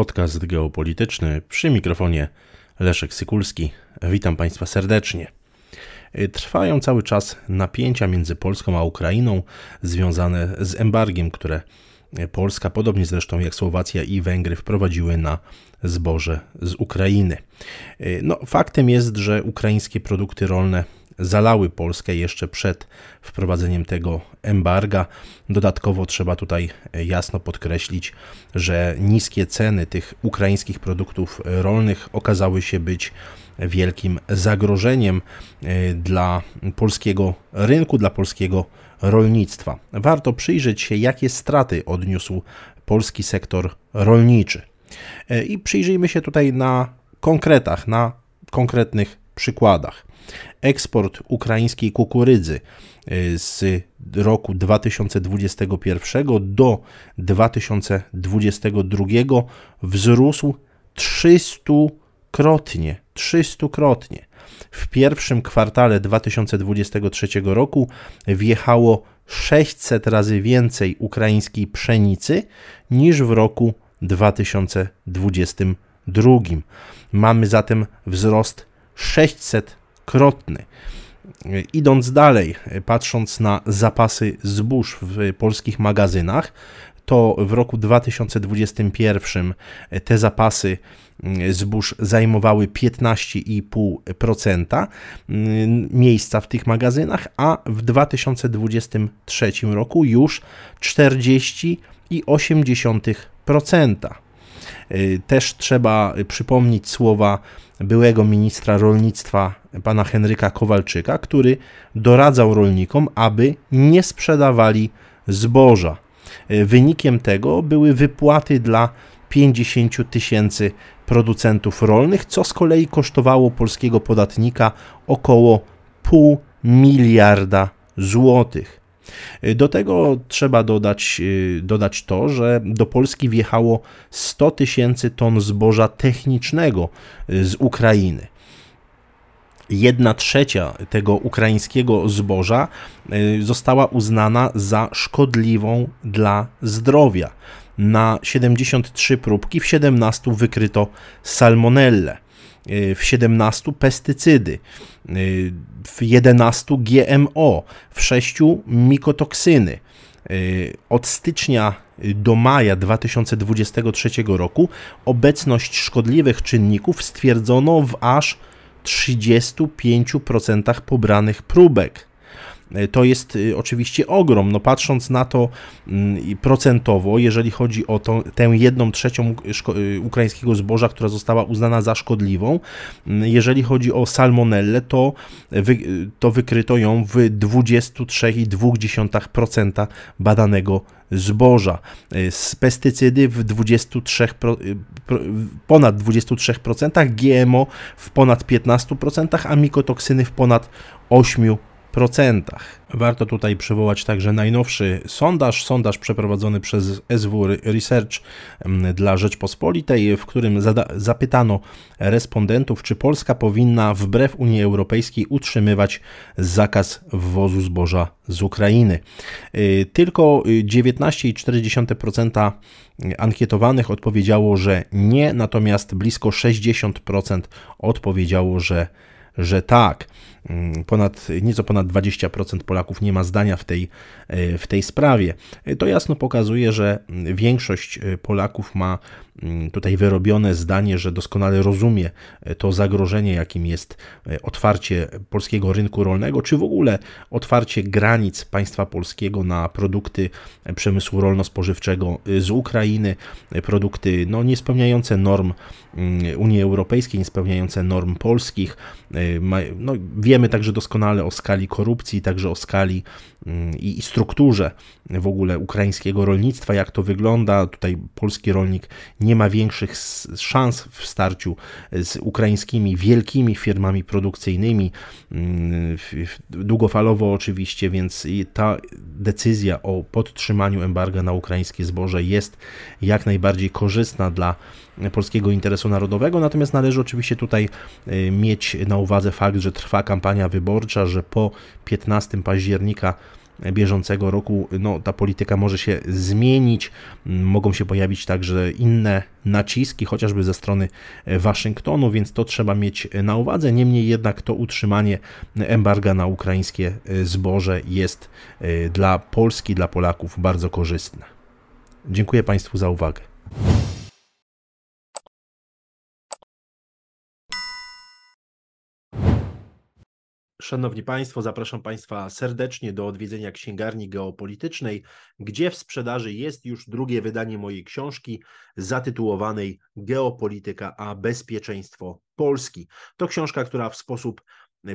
Podcast geopolityczny przy mikrofonie Leszek Sykulski. Witam Państwa serdecznie. Trwają cały czas napięcia między Polską a Ukrainą związane z embargiem, które Polska, podobnie zresztą jak Słowacja i Węgry, wprowadziły na zboże z Ukrainy. No, faktem jest, że ukraińskie produkty rolne zalały Polskę jeszcze przed wprowadzeniem tego embarga. Dodatkowo trzeba tutaj jasno podkreślić, że niskie ceny tych ukraińskich produktów rolnych okazały się być wielkim zagrożeniem e, dla polskiego rynku, dla polskiego rolnictwa. Warto przyjrzeć się, jakie straty odniósł polski sektor rolniczy. E, I przyjrzyjmy się tutaj na konkretach, na konkretnych przykładach. Eksport ukraińskiej kukurydzy y, z roku 2021 do 2022 wzrósł 300-krotnie. 300-krotnie. W pierwszym kwartale 2023 roku wjechało 600 razy więcej ukraińskiej pszenicy niż w roku 2022. Mamy zatem wzrost 600 krotny. Idąc dalej, patrząc na zapasy zbóż w polskich magazynach, to w roku 2021 te zapasy zbóż zajmowały 15,5% miejsca w tych magazynach, a w 2023 roku już 40,8%. Też trzeba przypomnieć słowa byłego ministra rolnictwa pana Henryka Kowalczyka, który doradzał rolnikom, aby nie sprzedawali zboża. Wynikiem tego były wypłaty dla 50 tysięcy producentów rolnych, co z kolei kosztowało polskiego podatnika około pół miliarda złotych. Do tego trzeba dodać, y, dodać to, że do Polski wjechało 100 tysięcy ton zboża technicznego y, z Ukrainy. Jedna trzecia tego ukraińskiego zboża y, została uznana za szkodliwą dla zdrowia. Na 73 próbki w 17 wykryto salmonellę. Y, w 17 pestycydy, y, w 11 GMO, w 6 mikotoksyny. Y, od stycznia do maja 2023 roku obecność szkodliwych czynników stwierdzono w aż 35% pobranych próbek. E, to jest y, oczywiście ogrom. No patrząc na to mm, procentowo, jeżeli chodzi o tę jedną trzecią y, ukraińskiego zboża, która została uznana za szkodliwą, mm, jeżeli chodzi o salmonellę, to, wy, to wykryto ją w 23,2% badanego zboża. E, z pestycydy w 23, ponad 23%, GMO w ponad 15%, a mikotoksyny w ponad 8%. Warto tutaj przywołać także najnowszy sondaż, sondaż przeprowadzony przez SW Research dla Rzeczpospolitej, w którym zapytano respondentów, czy Polska powinna wbrew Unii Europejskiej utrzymywać zakaz wwozu zboża z Ukrainy. Y, tylko 19,4% ankietowanych odpowiedziało, że nie, natomiast blisko 60% odpowiedziało, że że tak. Mm, ponad, nieco ponad 20% Polaków nie ma zdania w tej, e, w tej sprawie. E, to jasno pokazuje, że większość e, Polaków ma mm, tutaj wyrobione zdanie, że doskonale rozumie to zagrożenie, jakim jest otwarcie polskiego rynku rolnego, czy w ogóle otwarcie granic państwa polskiego na produkty przemysłu rolno-spożywczego z Ukrainy, produkty no, niespełniające norm mm, Unii Europejskiej, niespełniające norm polskich. No, Wiemy także doskonale o skali korupcji, także o skali mm, i strukturze w ogóle ukraińskiego rolnictwa, jak to wygląda. Tutaj polski rolnik nie ma większych szans w starciu z ukraińskimi wielkimi firmami produkcyjnymi, mm, długofalowo oczywiście, więc ta decyzja o podtrzymaniu embarga na ukraińskie zboże jest jak najbardziej korzystna dla polskiego interesu narodowego, natomiast należy oczywiście tutaj y, mieć na uwadze fakt, że trwa kampania wyborcza, że po 15 października bieżącego roku no, ta polityka może się zmienić, mogą się pojawić także inne naciski, chociażby ze strony Waszyngtonu, więc to trzeba mieć na uwadze. Niemniej jednak to utrzymanie embarga na ukraińskie zboże jest dla Polski, dla Polaków bardzo korzystne. Dziękuję Państwu za uwagę. Szanowni Państwo, zapraszam Państwa serdecznie do odwiedzenia księgarni geopolitycznej, gdzie w sprzedaży jest już drugie wydanie mojej książki zatytułowanej Geopolityka a bezpieczeństwo Polski. To książka, która w sposób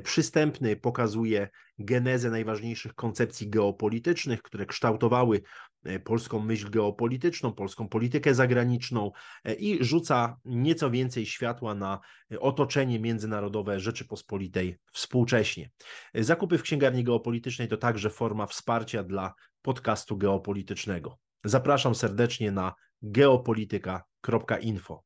przystępny pokazuje genezę najważniejszych koncepcji geopolitycznych, które kształtowały e, polską myśl geopolityczną, polską politykę zagraniczną e, i rzuca nieco więcej światła na otoczenie międzynarodowe Rzeczypospolitej współcześnie. Zakupy w księgarni geopolitycznej to także forma wsparcia dla podcastu geopolitycznego. Zapraszam serdecznie na geopolityka.info.